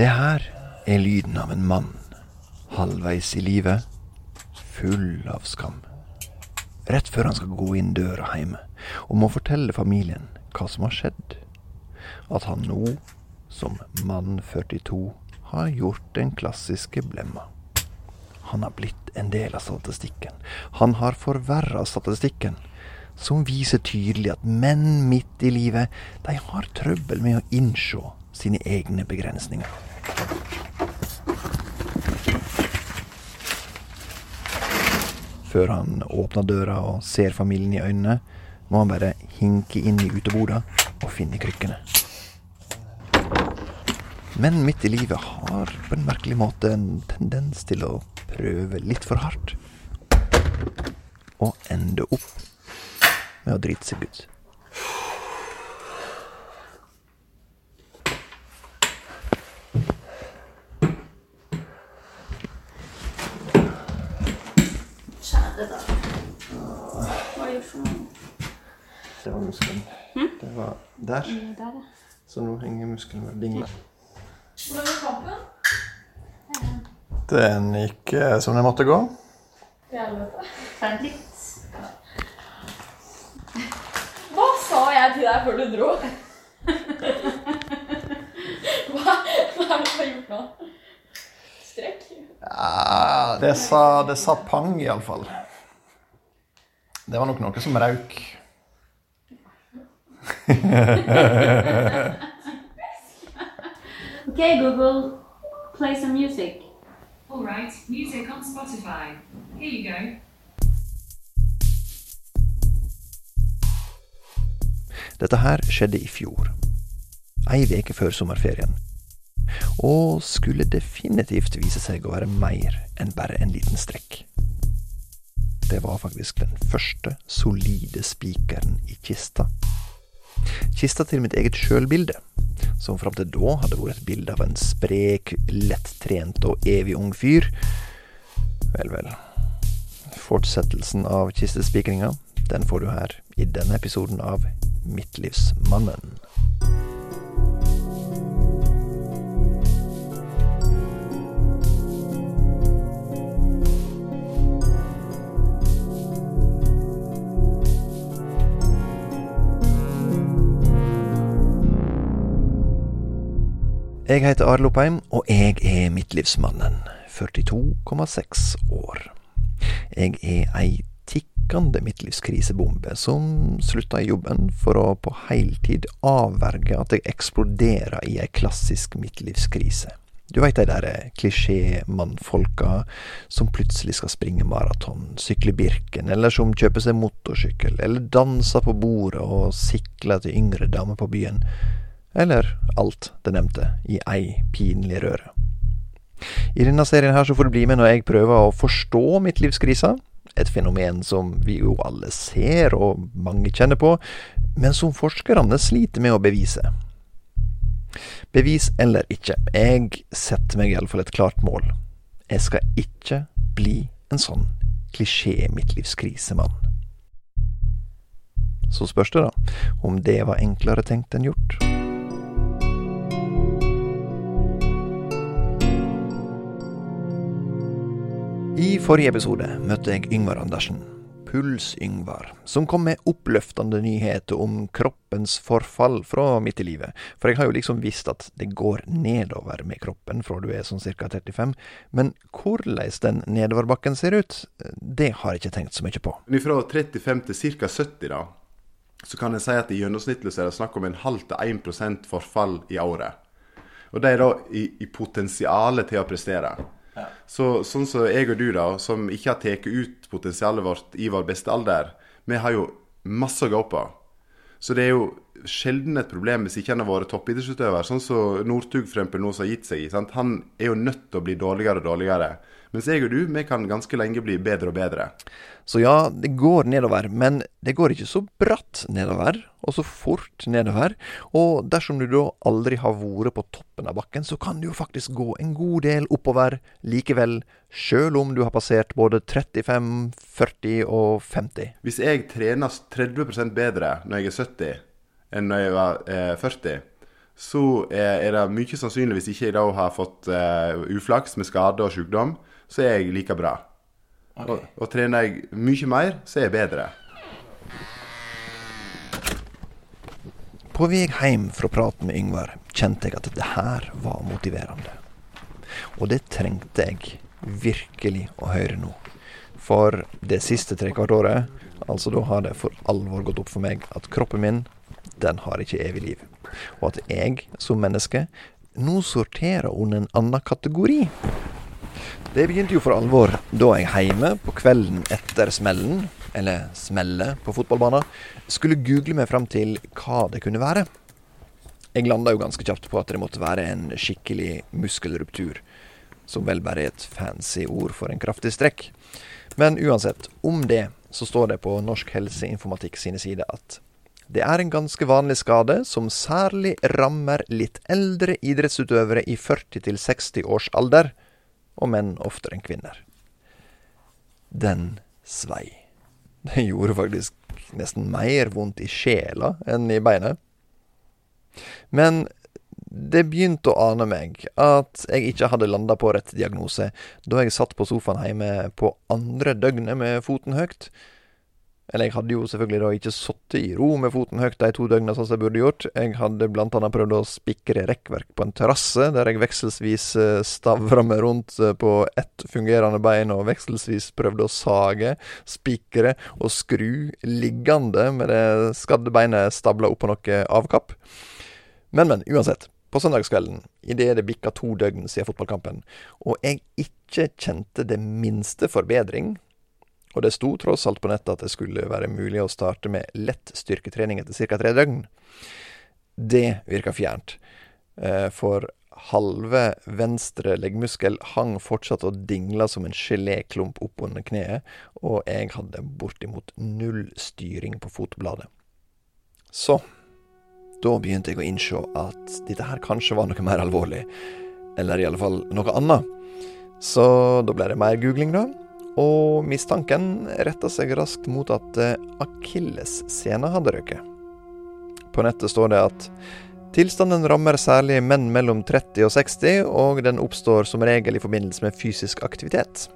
Det her er lyden av en mann halvveis i livet, full av skam. Rett før han skal gå inn døra hjemme og må fortelle familien hva som har skjedd. At han nå, som mann 42, har gjort den klassiske blemma. Han har blitt en del av statistikken. Han har forverra statistikken, som viser tydelig at menn midt i livet, de har trøbbel med å innse sine egne begrensninger. Før han åpner døra og ser familien i øynene, må han bare hinke inn i uteboda og finne krykkene. Men midt i livet har på en merkelig måte en tendens til å prøve litt for hardt. Og ende opp med å drite seg ut. Da. Hva gjør for noe? Det var muskelen. Det var der. Ja, Der, ja. Så nå henger muskelen og dingler. Hvordan var kampen? Den gikk eh, som den måtte gå. Hva sa jeg til deg før du dro? Hva, hva er det du har gjort nå? Strekk? Ja, det sa, det sa pang, iallfall. Det var nok noe som rauk. Okay, Google, play some music. All right, music on Spotify. Here you go. Dette her skjedde i fjor. Ei veke før sommerferien. Og skulle definitivt vise seg å være mer enn bare en liten strekk. Det var faktisk den første solide spikeren i kista. Kista til mitt eget sjølbilde, som fram til da hadde vært et bilde av en sprek, lettrent og evig ung fyr. Vel, vel. Fortsettelsen av kistespikringa, den får du her i denne episoden av Midtlivsmannen. Jeg heter Arild Oppheim, og jeg er midtlivsmannen. 42,6 år. Jeg er ei tikkende midtlivskrisebombe som slutta i jobben for å på heiltid avverge at jeg eksploderer i ei klassisk midtlivskrise. Du veit de der klisjé-mannfolka som plutselig skal springe maraton, sykle Birken, eller som kjøper seg motorsykkel, eller danser på bordet og sikler til yngre damer på byen. Eller alt det nevnte i ei pinlig røre. I denne serien her så får du bli med når jeg prøver å forstå mitt midtlivskrisa, et fenomen som vi jo alle ser og mange kjenner på, men som forskerne sliter med å bevise. Bevis eller ikke, jeg setter meg iallfall et klart mål. Jeg skal ikke bli en sånn klisjé-midtlivskrisemann. Så spørs det, da, om det var enklere tenkt enn gjort. I forrige episode møtte jeg Yngvar Andersen, Puls-Yngvar, som kom med oppløftende nyheter om kroppens forfall fra midt i livet. For jeg har jo liksom visst at det går nedover med kroppen fra du er sånn ca. 35, men hvordan den nedoverbakken ser ut, det har jeg ikke tenkt så mye på. Fra 35 til ca. 70, da, så kan jeg si at i gjennomsnittlig er det snakk om en halv til 1 forfall i året. Og det er da i, i potensialet til å prestere. Så sånn som jeg og du, da, som ikke har tatt ut potensialet vårt i vår beste alder, vi har jo masse å gå på. Så det er jo sjelden et problem hvis ikke han har vært toppidrettsutøver. Sånn som Northug for nå som har gitt seg. Sant? Han er jo nødt til å bli dårligere og dårligere. Mens jeg og du, vi kan ganske lenge bli bedre og bedre. Så ja, det går nedover, men det går ikke så bratt nedover, og så fort nedover. Og dersom du da aldri har vært på toppen av bakken, så kan det jo faktisk gå en god del oppover likevel, sjøl om du har passert både 35, 40 og 50. Hvis jeg trener 30% bedre når jeg er 70 enn når jeg var eh, 40, så er, er det mye sannsynlig, hvis ikke jeg da har fått eh, uflaks med skade og sykdom, så er jeg like bra. Og, og trener jeg mye mer, så er jeg bedre. På vei hjem fra praten med Yngvar kjente jeg at det her var motiverende. Og det trengte jeg virkelig å høre nå. For det siste trekvart året, altså da har det for alvor gått opp for meg at kroppen min, den har ikke evig liv. Og at jeg som menneske nå sorterer under en annen kategori. Det begynte jo for alvor da jeg hjemme på kvelden etter smellen, eller smellet på fotballbanen, skulle google meg fram til hva det kunne være. Jeg landa jo ganske kjapt på at det måtte være en skikkelig muskelruptur, som vel bare er et fancy ord for en kraftig strekk. Men uansett, om det så står det på Norsk helseinformatikk sine sider at det er en ganske vanlig skade som særlig rammer litt eldre idrettsutøvere i 40 til 60 års alder, og menn oftere enn kvinner. Den svei. Det gjorde faktisk nesten mer vondt i sjela enn i beinet. Men det begynte å ane meg at jeg ikke hadde landa på rett diagnose da jeg satt på sofaen hjemme på andre døgnet med foten høyt. Eller jeg hadde jo selvfølgelig da ikke sittet i ro med foten høyt de to sånn som jeg burde gjort. Jeg hadde blant annet prøvd å spikre rekkverk på en terrasse, der jeg vekselsvis eh, stavra meg rundt eh, på ett fungerende bein, og vekselsvis prøvde å sage, spikre og skru liggende med det skadde beinet stabla oppå noe avkapp. Men, men, uansett. På søndagskvelden, idet det bikka to døgn siden fotballkampen, og jeg ikke kjente det minste forbedring, og det sto tross alt på nettet at det skulle være mulig å starte med lett styrketrening etter ca. tre døgn. Det virka fjernt, eh, for halve venstre leggmuskel hang fortsatt og dingla som en geléklump oppunder kneet, og jeg hadde bortimot null styring på fotbladet. Så da begynte jeg å innse at dette her kanskje var noe mer alvorlig. Eller i alle fall noe annet. Så da ble det mer googling, da. Og mistanken retta seg raskt mot at eh, akillessena hadde røket. På nettet står det at tilstanden rammer særlig menn mellom 30 og 60, og den oppstår som regel i forbindelse med fysisk aktivitet.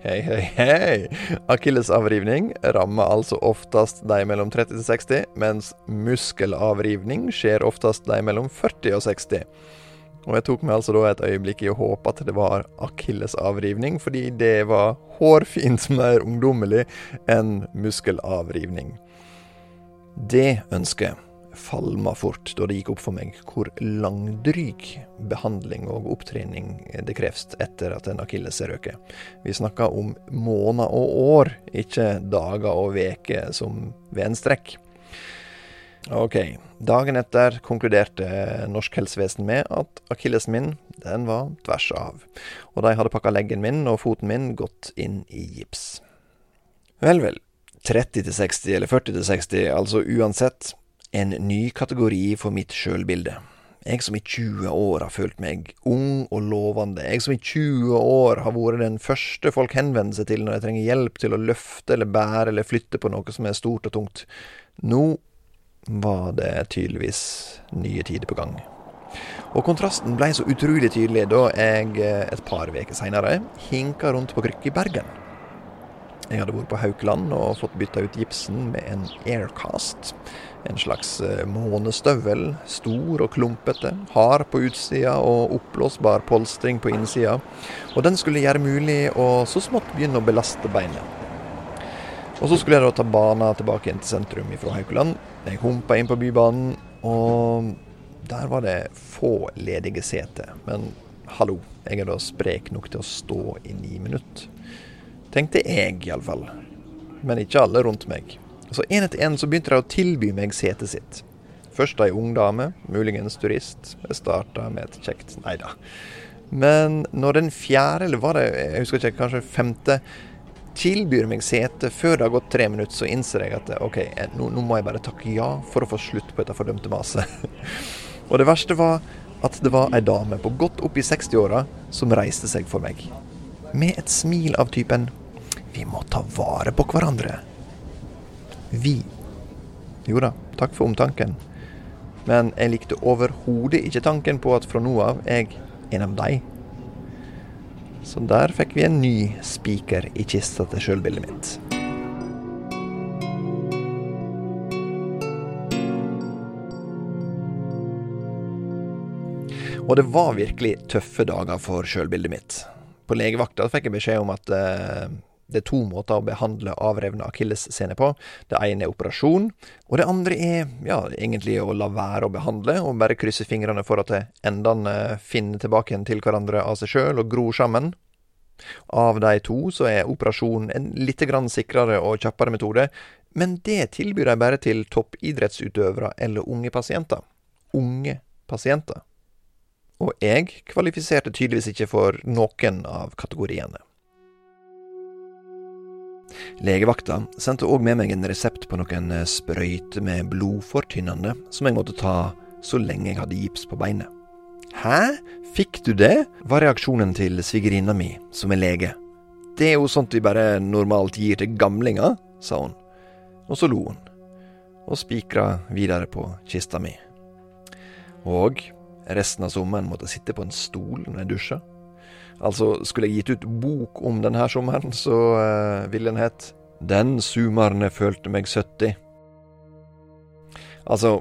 Hei, hei, hei! Akillesavrivning rammer altså oftest de mellom 30 til 60, mens muskelavrivning skjer oftest de mellom 40 og 60. Og jeg tok meg altså da et øyeblikk i å håpe at det var akillesavrivning, fordi det var hårfint mer ungdommelig enn muskelavrivning. Det ønsket falma fort da det gikk opp for meg hvor langdryg behandling og opptrening det kreves etter at en akilles er røket. Vi snakker om måneder og år, ikke dager og uker som ved en strekk. Ok, dagen etter konkluderte norsk helsevesen med at akillesen min, den var tvers av. Og de hadde pakka leggen min og foten min godt inn i gips. Vel, vel. 30 til 60 eller 40 til 60, altså uansett en ny kategori for mitt sjølbilde. Jeg som i 20 år har følt meg ung og lovende. Jeg som i 20 år har vært den første folk henvender seg til når jeg trenger hjelp til å løfte eller bære eller flytte på noe som er stort og tungt. Nå var det tydeligvis nye tider på gang. Og kontrasten ble så utrolig tydelig da jeg et par uker seinere hinka rundt på krykke i Bergen. Jeg hadde vært på Haukeland og fått bytta ut gipsen med en Aircast. En slags månestøvel. Stor og klumpete. Hard på utsida og oppblåsbar polstring på innsida. Og den skulle gjøre mulig å så smått begynne å belaste beinet. Og så skulle jeg da ta bana tilbake inn til sentrum fra Haukeland. Jeg humpa inn på Bybanen, og der var det få ledige seter. Men hallo, jeg er da sprek nok til å stå i ni minutter. Tenkte jeg, iallfall. Men ikke alle rundt meg. Så en etter så begynte de å tilby meg setet sitt. Først ei ung dame, muligens turist. Jeg starta med et kjekt Nei da. Men når den fjerde, eller var det, jeg husker ikke, kanskje femte, tilbyr meg sete før det har gått tre minutter, så innser jeg at OK, nå, nå må jeg bare takke ja for å få slutt på dette fordømte maset. Og det verste var at det var ei dame på godt opp i 60-åra som reiste seg for meg. Med et smil av typen Vi må ta vare på hverandre. Vi. Jo da, takk for omtanken. Men jeg likte overhodet ikke tanken på at fra nå av er jeg en av de. Så der fikk vi en ny spiker i kista til sjølbildet mitt. Og det var virkelig tøffe dager for sjølbildet mitt. På legevakta fikk jeg beskjed om at eh, det er to måter å behandle avrevne akillessene på. Det ene er operasjon, og det andre er ja, egentlig å la være å behandle, og bare krysse fingrene for at endene finner tilbake igjen til hverandre av seg sjøl og gror sammen. Av de to så er operasjon en litt sikrere og kjappere metode, men det tilbyr de bare til toppidrettsutøvere eller unge pasienter. Unge pasienter. Og jeg kvalifiserte tydeligvis ikke for noen av kategoriene. Legevakta sendte òg med meg en resept på noen sprøyter med blodfortynnende som jeg måtte ta så lenge jeg hadde gips på beinet. Hæ, fikk du det? var reaksjonen til svigerinna mi, som er lege. Det er jo sånt vi bare normalt gir til gamlinger, sa hun. Og så lo hun, og spikra videre på kista mi. Og resten av sommeren måtte jeg sitte på en stol når jeg dusja. Altså, skulle jeg gitt ut bok om denne sommeren, så uh, ville den hett Den sumerne følte meg 70. Altså,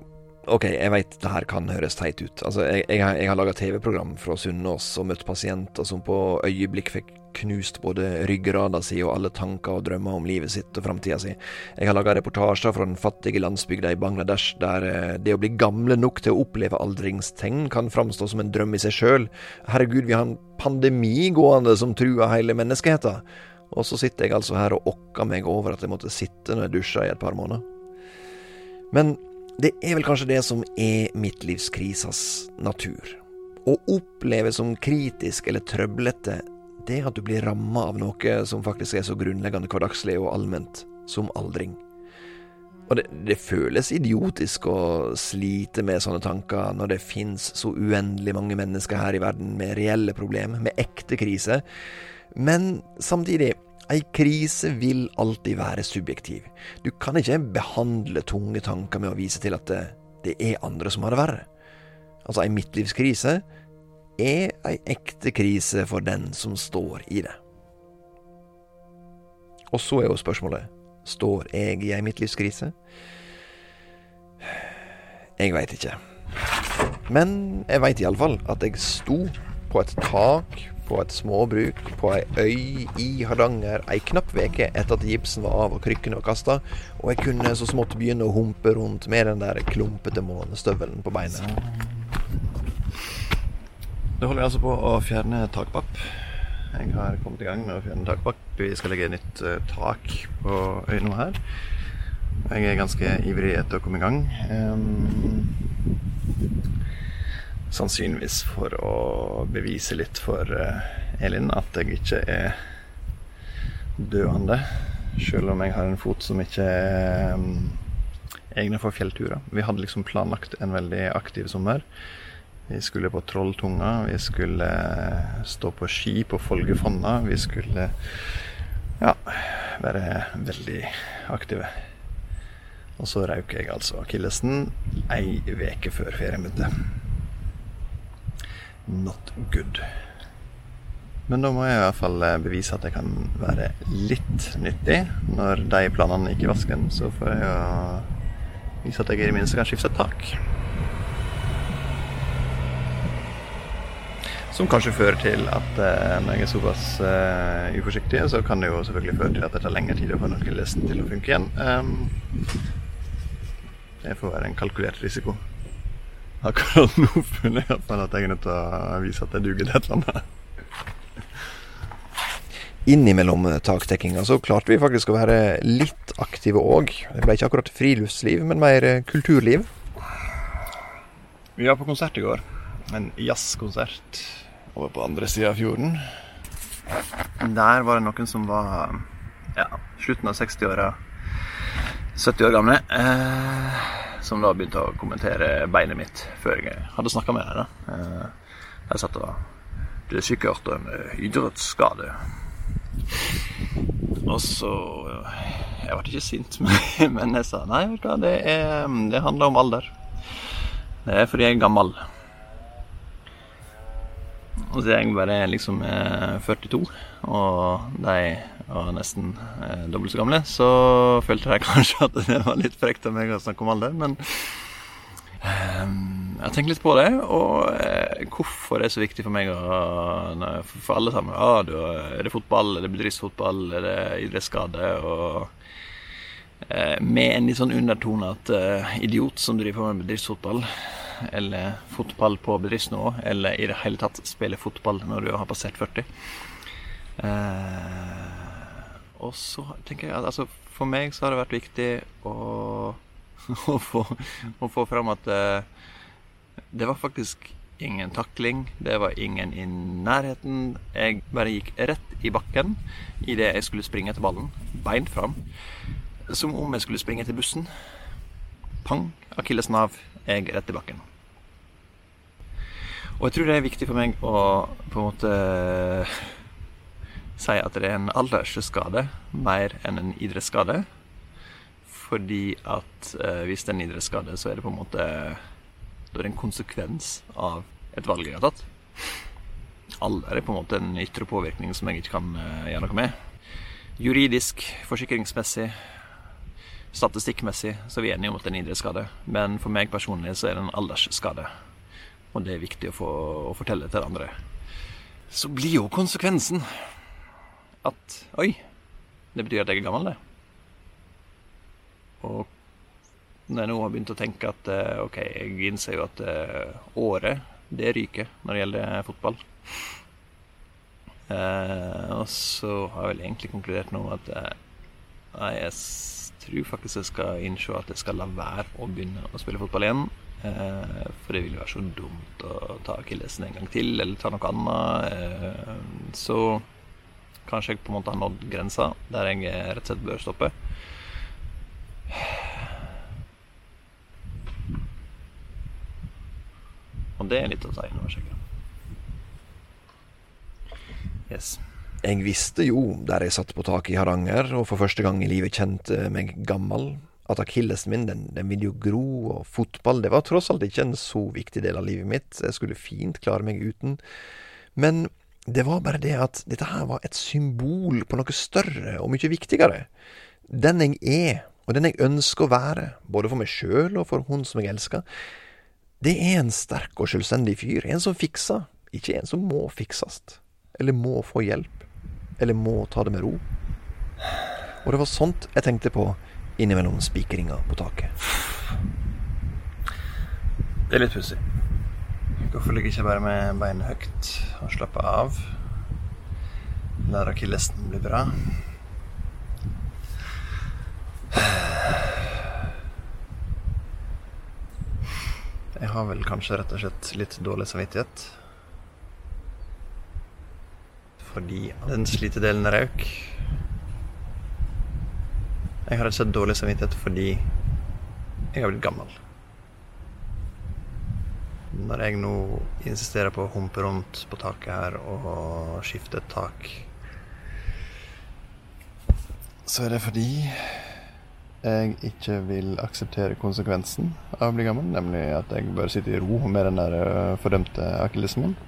OK, jeg veit det her kan høres teit ut. Altså, jeg, jeg, jeg har laga TV-program fra Sunnaas og møtt pasienter som på øyeblikk fikk knust både ryggrada si og alle tanker og drømmer om livet sitt og framtida si. Jeg har laga reportasjer fra den fattige landsbygda i Bangladesh, der eh, det å bli gamle nok til å oppleve aldringstegn kan framstå som en drøm i seg sjøl. Herregud, vi har en pandemi gående som truer hele menneskeheten. Og så sitter jeg altså her og okker meg over at jeg måtte sitte når jeg dusja i et par måneder. Men det er vel kanskje det som er midtlivskrisas natur. Å oppleve som kritisk eller trøblete det at du blir ramma av noe som faktisk er så grunnleggende hverdagslig og allment som aldring. Og det, det, føles idiotisk å slite med sånne tanker når det fins så uendelig mange mennesker her i verden med reelle problemer, med ekte krise. Men samtidig, Ei krise vil alltid være subjektiv. Du kan ikke behandle tunge tanker med å vise til at det, det er andre som har det verre. Altså, ei midtlivskrise er ei ekte krise for den som står i det. Og så er jo spørsmålet står jeg i ei midtlivskrise? Jeg veit ikke. Men jeg veit iallfall at jeg sto på et tak på et småbruk på ei øy i Hardanger ei knapp veke etter at gipsen var av og krykkene var kasta, og jeg kunne så smått begynne å humpe rundt med den der klumpete månestøvelen på beinet. Da holder jeg altså på å fjerne takpapp. Jeg har kommet i gang med å fjerne takpapp. Vi skal legge nytt uh, tak på øynene her. Jeg er ganske ivrig etter å komme i gang. Um, Sannsynligvis for å bevise litt for eh, Elin at jeg ikke er døende. Selv om jeg har en fot som ikke er um, egnet for fjellturer. Vi hadde liksom planlagt en veldig aktiv sommer. Vi skulle på Trolltunga, vi skulle eh, stå på ski på Folgefonna. Vi skulle ja, være veldig aktive. Og så røyk jeg altså akillesen ei uke før begynte not good. Men da må jeg i hvert fall eh, bevise at jeg kan være litt nyttig. Når de planene ikke vasker vasken, så får jeg jo vise at jeg i det minste kan skifte tak. Som kanskje fører til at eh, når jeg er såpass uh, uforsiktig, så kan det jo selvfølgelig føre til at det tar lengre tid å få nøkkellisten til å funke igjen. Um, det får være en kalkulert risiko. Akkurat nå føler jeg at jeg er nødt til å vise at jeg duger til et eller annet. Innimellom taktekkinga så klarte vi faktisk å være litt aktive òg. Det ble ikke akkurat friluftsliv, men mer kulturliv. Vi var på konsert i går. En jazzkonsert over på andre sida av fjorden. Der var det noen som var ja, slutten av 60-åra, 70 år gamle. Eh, som da begynte å kommentere beinet mitt før jeg hadde snakka med deg. Eh, jeg satt og Det er sikkert en idrettsskade. Og så Jeg ble ikke sint, men jeg sa nei, vet du hva, det, er, det handler om alder. Det er fordi jeg er gammel. Og så er jeg bare liksom eh, 42, og de var nesten eh, dobbelt så gamle, så følte jeg kanskje at det var litt frekt av meg å snakke om alder, men eh, jeg har tenkt litt på det, og eh, hvorfor det er så viktig for meg å For alle sammen. Ah, er det fotball, er det bedriftsfotball, er det idrettsskade? Og eh, med en litt sånn undertone at uh, idiot som driver med bedriftsfotball, eller fotball på bedriftsnivå, eller i det hele tatt spille fotball når du har passert 40. Eh, og så tenker jeg at altså, for meg så har det vært viktig å, å, få, å få fram at eh, det var faktisk ingen takling, det var ingen i nærheten. Jeg bare gikk rett i bakken idet jeg skulle springe etter ballen. Beint fram. Som om jeg skulle springe til bussen. Pang, akillesnav, jeg jeg rett i bakken. Og jeg tror det er viktig for meg å på en måte si at det er en aldersskade mer enn en idrettsskade. Fordi at eh, hvis det er en idrettsskade, så er det på en måte er det en konsekvens av et valg jeg har tatt. Alder er på en måte en ytre påvirkning som jeg ikke kan eh, gjøre noe med. Juridisk, forsikringsmessig, statistikkmessig så er vi enige om at det er en idrettsskade. Men for meg personlig så er det en aldersskade. Og det er viktig å, få, å fortelle til andre. Så blir jo konsekvensen at Oi, det betyr at jeg er gammel, det. Og når jeg nå har begynt å tenke at eh, OK, jeg innser jo at eh, året, det ryker når det gjelder fotball. Eh, og så har jeg vel egentlig konkludert nå at eh, jeg s- tror faktisk jeg skal innse at jeg skal la være å begynne å spille fotball igjen. Eh, for det vil jo være så dumt å ta akillesen en gang til, eller ta noe annet. Eh, så kanskje jeg på en måte har nådd grensa der jeg rett og slett bør stoppe. Og det er litt å ta inn over seg. Yes. Jeg visste jo, der jeg satt på taket i Hardanger og for første gang i livet kjente meg gammel, at akillesen min den, den ville jo gro, og fotball det var tross alt ikke en så viktig del av livet mitt. Jeg skulle fint klare meg uten. Men det var bare det at dette her var et symbol på noe større og mye viktigere. Den jeg er, og den jeg ønsker å være, både for meg sjøl og for hun som jeg elsker, det er en sterk og selvstendig fyr. En som fikser, ikke en som må fikses. Eller må få hjelp. Eller må ta det med ro. Og det var sånt jeg tenkte på innimellom spikringa på taket. Det er litt pussig. Hvorfor ligger ikke jeg bare med beinet høyt og slapper av? Lar akillesen bli bra. Jeg har vel kanskje rett og slett litt dårlig samvittighet. Fordi den slite delen røyk. Jeg har rett og slett dårlig samvittighet fordi jeg har blitt gammel. Når jeg nå insisterer på å humpe rundt på taket her og skifte et tak, så er det fordi jeg ikke vil akseptere konsekvensen av å bli gammel, nemlig at jeg bør sitte i ro med den der øh, fordømte akillesen min.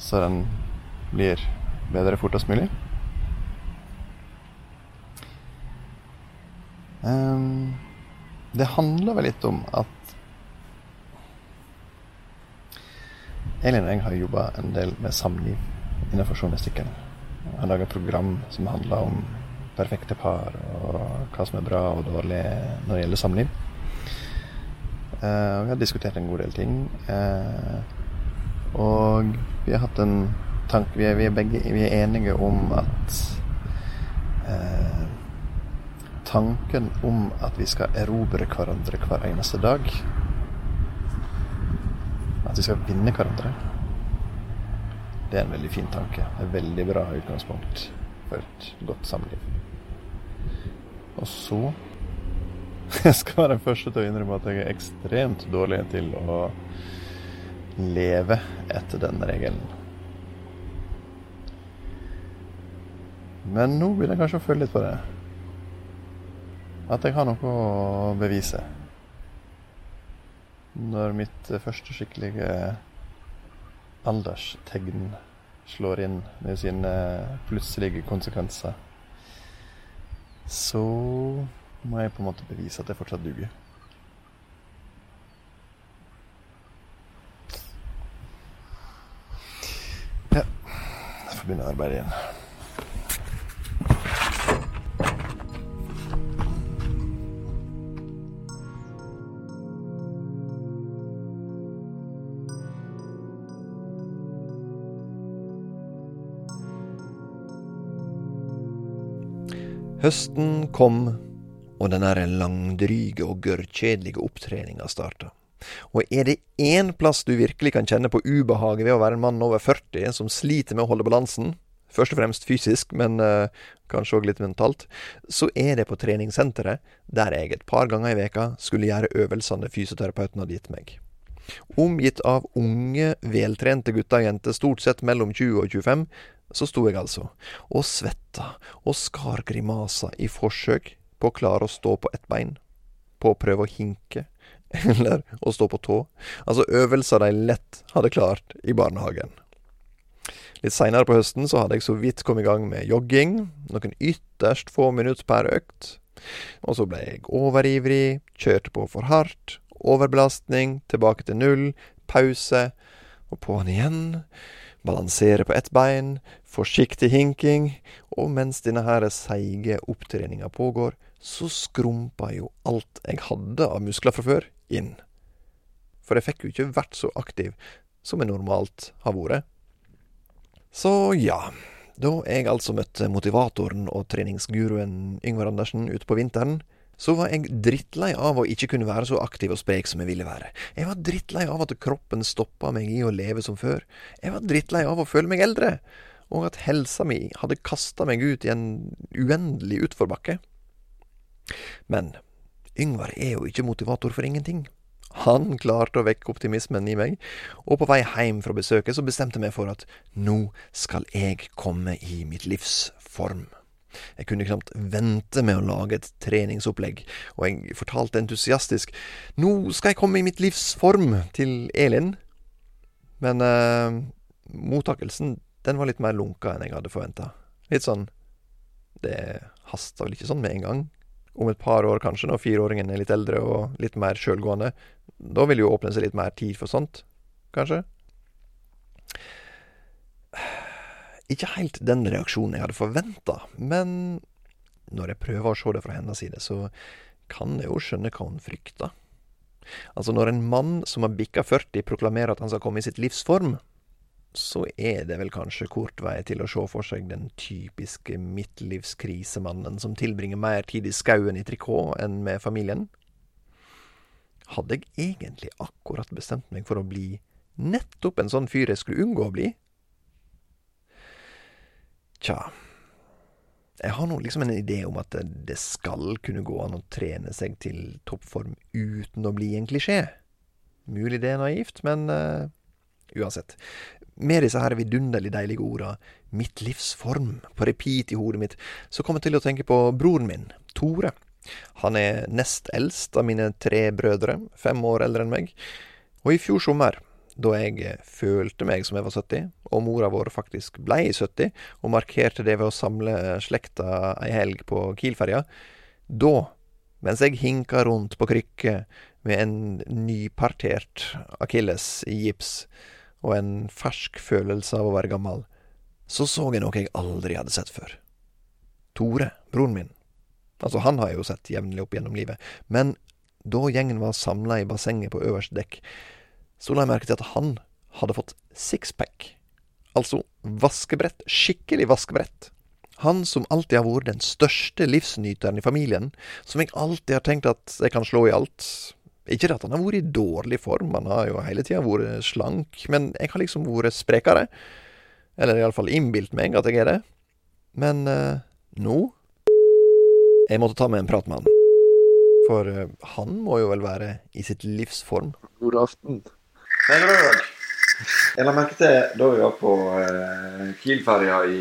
Så den blir bedre fortest mulig. Ehm, det handler vel litt om at Elin og jeg har jobba en del med samliv innenfor journalistikken. Jeg har laga program som handler om perfekte par, og hva som er bra og dårlig når det gjelder samliv. Eh, og vi har diskutert en god del ting. Eh, og vi har hatt en tanke Vi vi vi er enige om at eh, Tanken om at vi skal erobre hverandre hver eneste dag At vi skal vinne hverandre Det er en veldig fin tanke. Et veldig bra utgangspunkt for et godt samliv. Og så Jeg skal være den første til å innrømme at jeg er ekstremt dårlig til å leve etter den regelen. Men nå begynner jeg kanskje å føle litt på det. At jeg har noe å bevise. Når mitt første skikkelige alderstegn slår inn med sine plutselige konsekvenser, så må jeg på en måte bevise at jeg fortsatt duger. Ja, jeg får begynne å arbeide igjen. Høsten kom, og den der langdryge og gørrkjedelige opptreninga starta. Og er det én plass du virkelig kan kjenne på ubehaget ved å være en mann over 40 som sliter med å holde balansen, først og fremst fysisk, men uh, kanskje òg litt mentalt, så er det på treningssenteret, der jeg et par ganger i veka skulle gjøre øvelsene fysioterapeuten hadde gitt meg. Omgitt av unge, veltrente gutter og jenter, stort sett mellom 20 og 25, så sto jeg altså og svetta og skar grimaser i forsøk på å klare å stå på ett bein, på å prøve å hinke, eller å stå på tå. Altså øvelser de lett hadde klart i barnehagen. Litt seinere på høsten så hadde jeg så vidt kommet i gang med jogging, noen ytterst få minutter per økt. Og så ble jeg overivrig, kjørte på for hardt, overbelastning, tilbake til null, pause, og på'n igjen. Balansere på ett bein, forsiktig hinking, og mens denne seige opptreninga pågår, så skrumpa jo alt jeg hadde av muskler fra før, inn. For jeg fikk jo ikke vært så aktiv som jeg normalt har vært. Så ja, da jeg altså møtte motivatoren og treningsguruen Yngvar Andersen ute på vinteren, så var jeg drittlei av å ikke kunne være så aktiv og sprek som jeg ville være. Jeg var drittlei av at kroppen stoppa meg i å leve som før. Jeg var drittlei av å føle meg eldre, og at helsa mi hadde kasta meg ut i en uendelig utforbakke. Men Yngvar er jo ikke motivator for ingenting. Han klarte å vekke optimismen i meg, og på vei hjem fra besøket så bestemte jeg meg for at nå skal jeg komme i mitt livs form. Jeg kunne knapt vente med å lage et treningsopplegg, og jeg fortalte entusiastisk nå skal jeg komme i mitt livs form til Elin. Men eh, mottakelsen den var litt mer lunka enn jeg hadde forventa. Litt sånn Det hasta vel ikke sånn med en gang. Om et par år, kanskje, når fireåringen er litt eldre og litt mer sjølgående. Da vil jo åpne seg litt mer tid for sånt, kanskje. Ikke helt den reaksjonen jeg hadde forventa, men når jeg prøver å se det fra hennes side, så kan jeg jo skjønne hva hun frykter. Altså, når en mann som har bikka 40, proklamerer at han skal komme i sitt livs form, så er det vel kanskje kort vei til å se for seg den typiske midtlivskrisemannen som tilbringer mer tid i skauen i trikot enn med familien. Hadde jeg egentlig akkurat bestemt meg for å bli nettopp en sånn fyr jeg skulle unngå å bli? Tja Jeg har nå liksom en idé om at det skal kunne gå an å trene seg til toppform uten å bli en klisjé. Mulig det er naivt, men uh, uansett. Med disse her vidunderlig deilige orda 'mitt livs form' på repeat i hodet mitt, så kommer jeg til å tenke på broren min, Tore. Han er nest eldst av mine tre brødre, fem år eldre enn meg. Og i fjor sommer, da jeg følte meg som jeg var 70, og mora vår faktisk blei 70, og markerte det ved å samle slekta ei helg på Kielferja, da, mens jeg hinka rundt på krykke med en nypartert akilles i gips, og en fersk følelse av å være gammel, så så jeg noe jeg aldri hadde sett før. Tore, broren min. Altså, han har jeg jo sett jevnlig opp gjennom livet, men da gjengen var samla i bassenget på øverste dekk, så la jeg merke til at han hadde fått sixpack. Altså vaskebrett. Skikkelig vaskebrett. Han som alltid har vært den største livsnyteren i familien, som jeg alltid har tenkt at jeg kan slå i alt, ikke at han har vært i dårlig form, han har jo hele tida vært slank, men jeg har liksom vært sprekere. Eller iallfall innbilt meg at jeg er det. Men eh, nå Jeg måtte ta med en prat med han. For eh, han må jo vel være i sitt livs form. God aften. Dag. Jeg la merke til da vi var på eh, Kiel-ferja i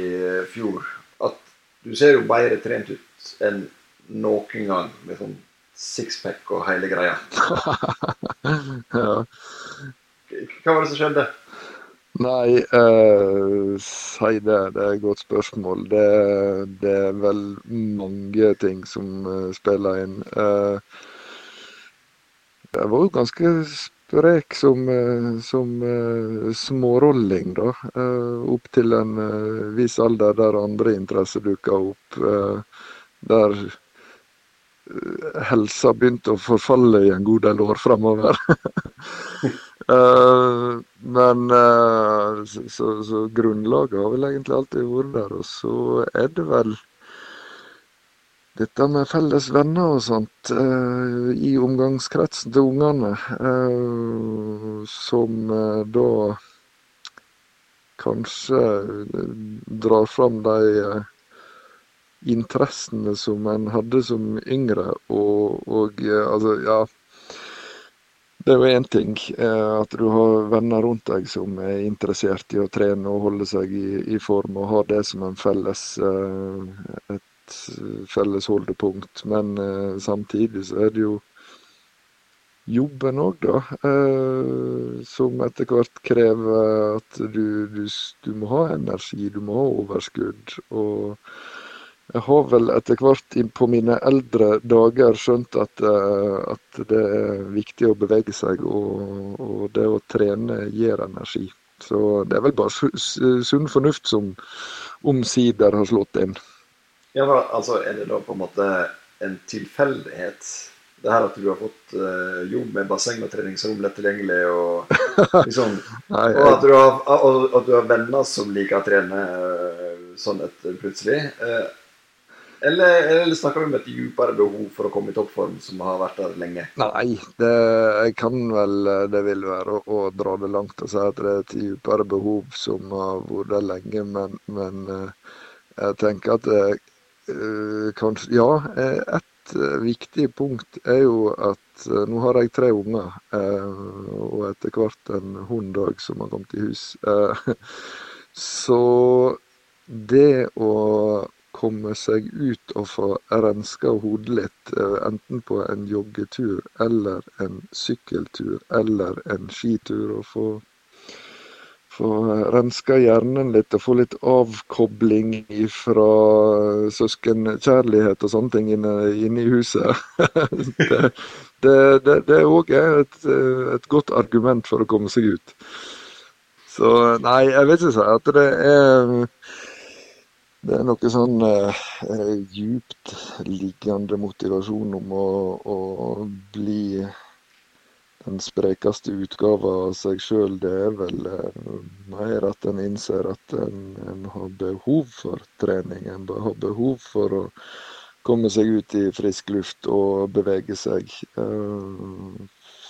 fjor, at du ser jo bedre trent ut enn noen gang med sånn sixpack og hele greia. ja. Hva var det som skjedde? Nei, eh, si det. Det er et godt spørsmål. Det, det er vel mange ting som uh, spiller inn. Uh, jeg var jo ganske sprek som, eh, som eh, smårolling, da. Eh, opp til en eh, viss alder der andre interesser dukka opp. eh, der eh, helsa begynte å forfalle i en god del år fremover. Eh, men eh, så, så grunnlaget har vel egentlig alltid vært der. Og så er det vel dette med felles venner og sånt eh, i omgangskretsen til ungene, eh, som eh, da kanskje eh, drar fram de eh, interessene som en hadde som yngre, og, og eh, altså, ja det er jo én ting at du har venner rundt deg som er interessert i å trene og holde seg i, i form, og har det som en felles, eh, et felles holdepunkt. Men eh, samtidig så er det jo jobben òg, da. eh, Som etter hvert krever at du, du, du må ha energi, du må ha overskudd. og jeg har vel etter hvert på mine eldre dager skjønt at, eh, at det er viktig å bevege seg, og, og det å trene gir energi. Så det er vel bare sunn fornuft som omsider har slått inn. Ja, for altså, Er det da på en måte en tilfeldighet? Det her at du har fått uh, jobb med basseng og treningsrom lett tilgjengelig, og, liksom, Nei, og, at du har, og at du har venner som liker å trene uh, sånn etter plutselig. Uh, eller, eller snakker vi om et dypere behov for å komme i toppform som har vært der lenge? Nei, det jeg kan vel Det vil være å, å dra det langt og si at det er et dypere behov som har vært der lenge, men, men eh, jeg tenker at eh, kanskje Ja, et eh, viktig punkt er jo at eh, nå har jeg tre unger, eh, og etter hvert en hund òg som har kommet i hus. Eh, Så det å komme seg ut og få renska hodet litt, eh, enten på en joggetur eller en sykkeltur eller en skitur, og få, få renska hjernen litt og få litt avkobling fra søskenkjærlighet og sånne ting inne, inne i huset. det, det er òg et, et godt argument for å komme seg ut. Så nei, jeg vil ikke si at det er det er noe sånn eh, eh, djupt liggende motivasjon om å, å bli den sprekeste utgava av seg sjøl. Det er vel eh, mer at en innser at en, en har behov for trening. En har behov for å komme seg ut i frisk luft og bevege seg. Eh,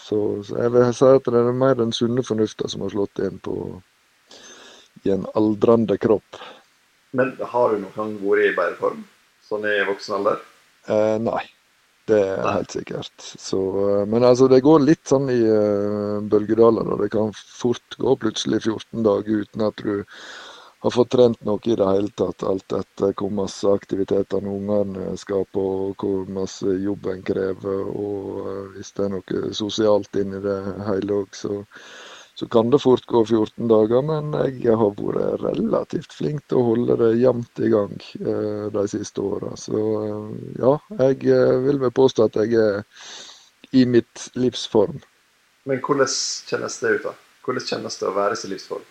så, så jeg vil si at det er mer den sunne fornufta som har slått inn på i en aldrende kropp. Men har du noen gang vært i bedre form? Sånn i voksen alder? Eh, nei, det er helt sikkert. Så, eh, men altså, det går litt sånn i uh, bølgedaler. og Det kan fort gå plutselig 14 dager uten at du har fått trent noe i det hele tatt. Alt etter hvor masse aktiviteter ungene skal på, og hvor masse jobb en krever. Og uh, hvis det er noe sosialt inni det hele òg, så, så kan det fort gå 14 dager. Men jeg har vært relativt flink til å holde det jevnt i gang eh, de siste åra. Så eh, ja, jeg eh, vil vel påstå at jeg er i mitt livsform. Men hvordan kjennes det ut, da? Hvordan kjennes det å være i sin livsform?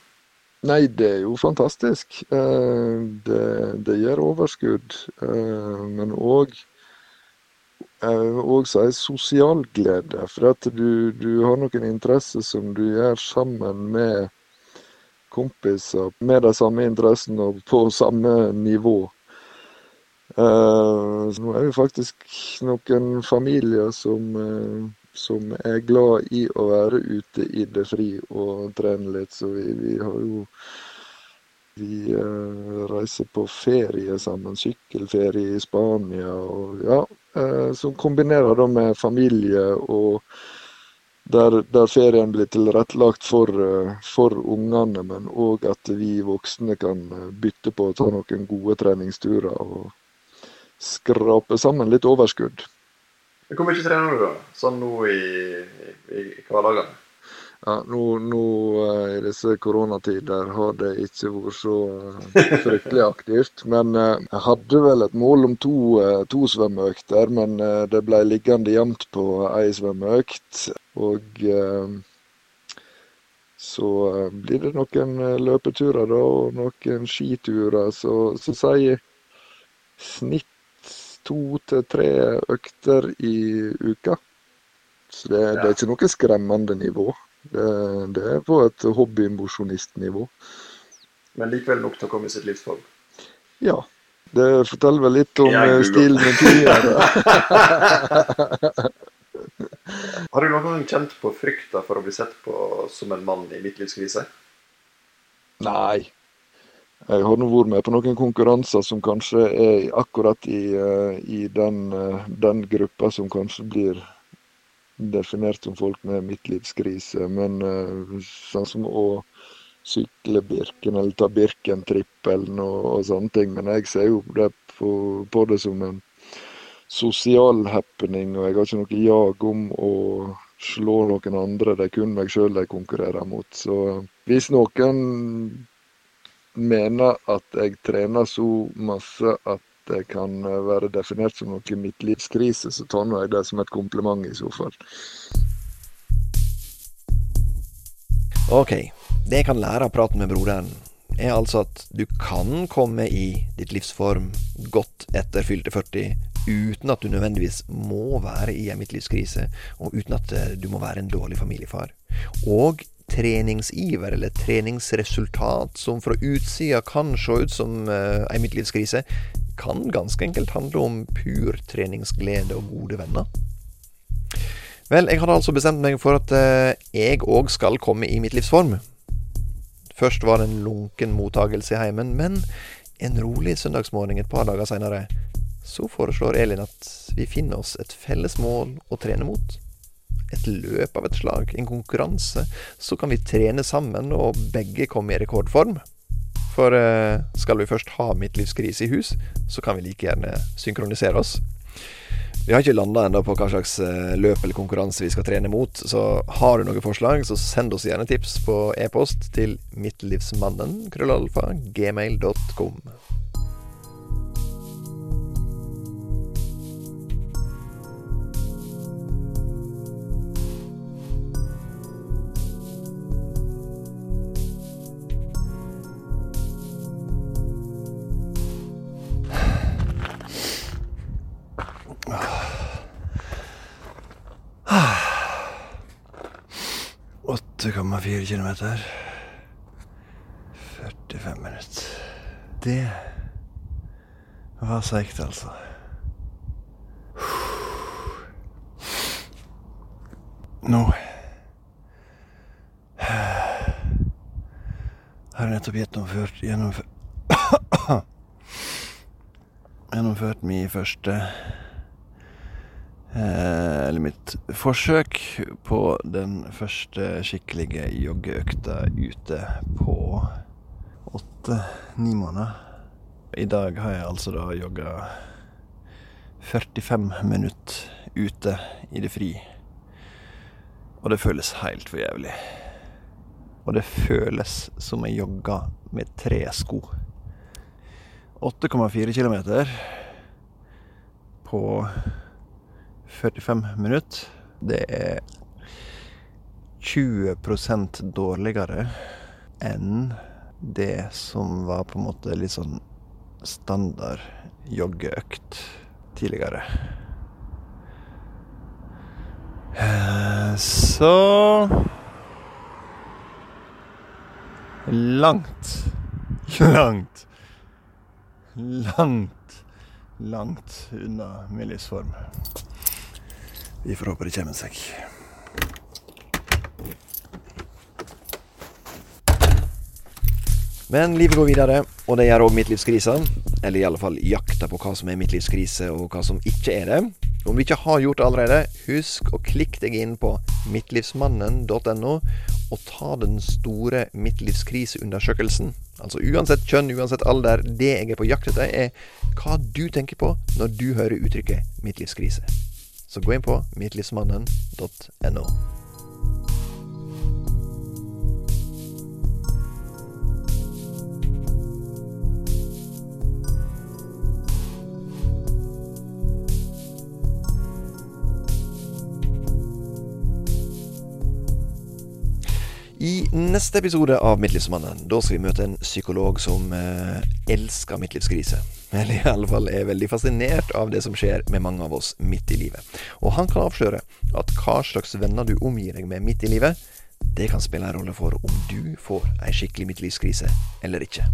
Nei, det er jo fantastisk. Eh, Det, det gir overskudd, eh, men òg og si sosial glede. For at du, du har noen interesser som du gjør sammen med kompiser med de samme interessene og på samme nivå. Eh, så nå er vi faktisk noen familier som, eh, som er glad i å være ute i det fri og trene litt, så vi, vi har jo vi eh, reiser på ferie sammen, sykkelferie i Spania og ja, eh, som kombinerer da med familie og der, der ferien blir tilrettelagt for, eh, for ungene, men òg at vi voksne kan bytte på å ta noen gode treningsturer og skrape sammen litt overskudd. Hvor mye trener du, da? Sånn nå i, i, i hverdagene? Ja, nå, nå eh, i disse koronatider har det ikke vært så eh, fryktelig aktivt. Men eh, jeg hadde vel et mål om to, to svømmeøkter, men det ble liggende jevnt på ei svømmeøkt. Og så blir det noen løpeturer da, og noen skiturer. Så, så sier snitt to til tre økter i uka. Så det, det er ikke noe skremmende nivå. Det, det er på et hobbymosjonistnivå. Men likevel nok til å komme i sitt livsform. Ja. Det forteller vel litt om eh, stilen min tidligere. Har du noen gang kjent på frykta for å bli sett på som en mann i mitt livs krise? Nei. Jeg har nå vært med på noen konkurranser som kanskje er akkurat i, eh, i den, eh, den gruppa som kanskje blir definert som folk med midtlivskrise. Men eh, sånn som å sykle Birken eller ta Birken-trippelen og, og sånne ting. Men jeg ser jo det på, på det som en sosial happening, og jeg har ikke noe jag om å slå noen andre. Det er kun meg sjøl jeg konkurrerer mot. Så hvis noen mener at jeg trener så masse at det kan være definert som noe midtlivskrise, så tar nå jeg det som et kompliment i så fall. Ok, det jeg kan lære av praten med broderen, er altså at du kan komme i ditt livsform godt etter fylte 40 uten at du nødvendigvis må være i en midtlivskrise, og uten at eh, du må være en dårlig familiefar. Og treningsiver eller treningsresultat som fra utsida kan se ut som uh, ei midtlivskrise, kan ganske enkelt handle om pur treningsglede og gode venner. Vel, jeg hadde altså bestemt meg for at eh, jeg òg skal komme i mitt livsform. Først var det en lunken mottagelse i heimen, men en rolig søndagsmorgen et par dager seinere, så foreslår Elin at vi finner oss et felles mål å trene mot. Et løp av et slag, en konkurranse. Så kan vi trene sammen, og begge komme i rekordform. For eh, skal vi først ha midtlivskrise i hus, så kan vi like gjerne synkronisere oss. Vi har ikke landa ennå på hva slags eh, løp eller konkurranse vi skal trene mot, så har du noen forslag, så send oss gjerne tips på e-post til gmail.com. Åtte komma fire kilometer. 45 minutter. Det var seigt, altså. Nå har jeg nettopp gjennomført gjennomført Gjennomført min første eller mitt forsøk på den første skikkelige joggeøkta ute på åtte-ni måneder. I dag har jeg altså da jogga 45 minutter ute i det fri. Og det føles helt for jævlig. Og det føles som jeg jogga med tre sko. 8,4 kilometer på 45 minutter. Det er 20% dårligere enn det som var på en måte litt sånn standard joggeøkt tidligere. Så Langt, langt, langt, langt unna min livsform. Vi får håpe det kommer seg. Men livet går videre, og det gjør òg midtlivskrisa. Eller i alle fall jakta på hva som er midtlivskrise, og hva som ikke er det. Om du ikke har gjort det allerede, husk å klikke deg inn på mittlivsmannen.no og ta den store midtlivskriseundersøkelsen. Altså uansett kjønn, uansett alder. Det jeg er på jakt etter, er hva du tenker på når du hører uttrykket midtlivskrise. Så gå inn på mittlivsmannen.no. I neste episode av Midtlivsmannen da skal vi møte en psykolog som eh, elsker midtlivskrise. Eller i alle fall er veldig fascinert av det som skjer med mange av oss midt i livet. Og han kan avsløre at hva slags venner du omgir deg med midt i livet, det kan spille en rolle for om du får ei skikkelig midtlivskrise eller ikke.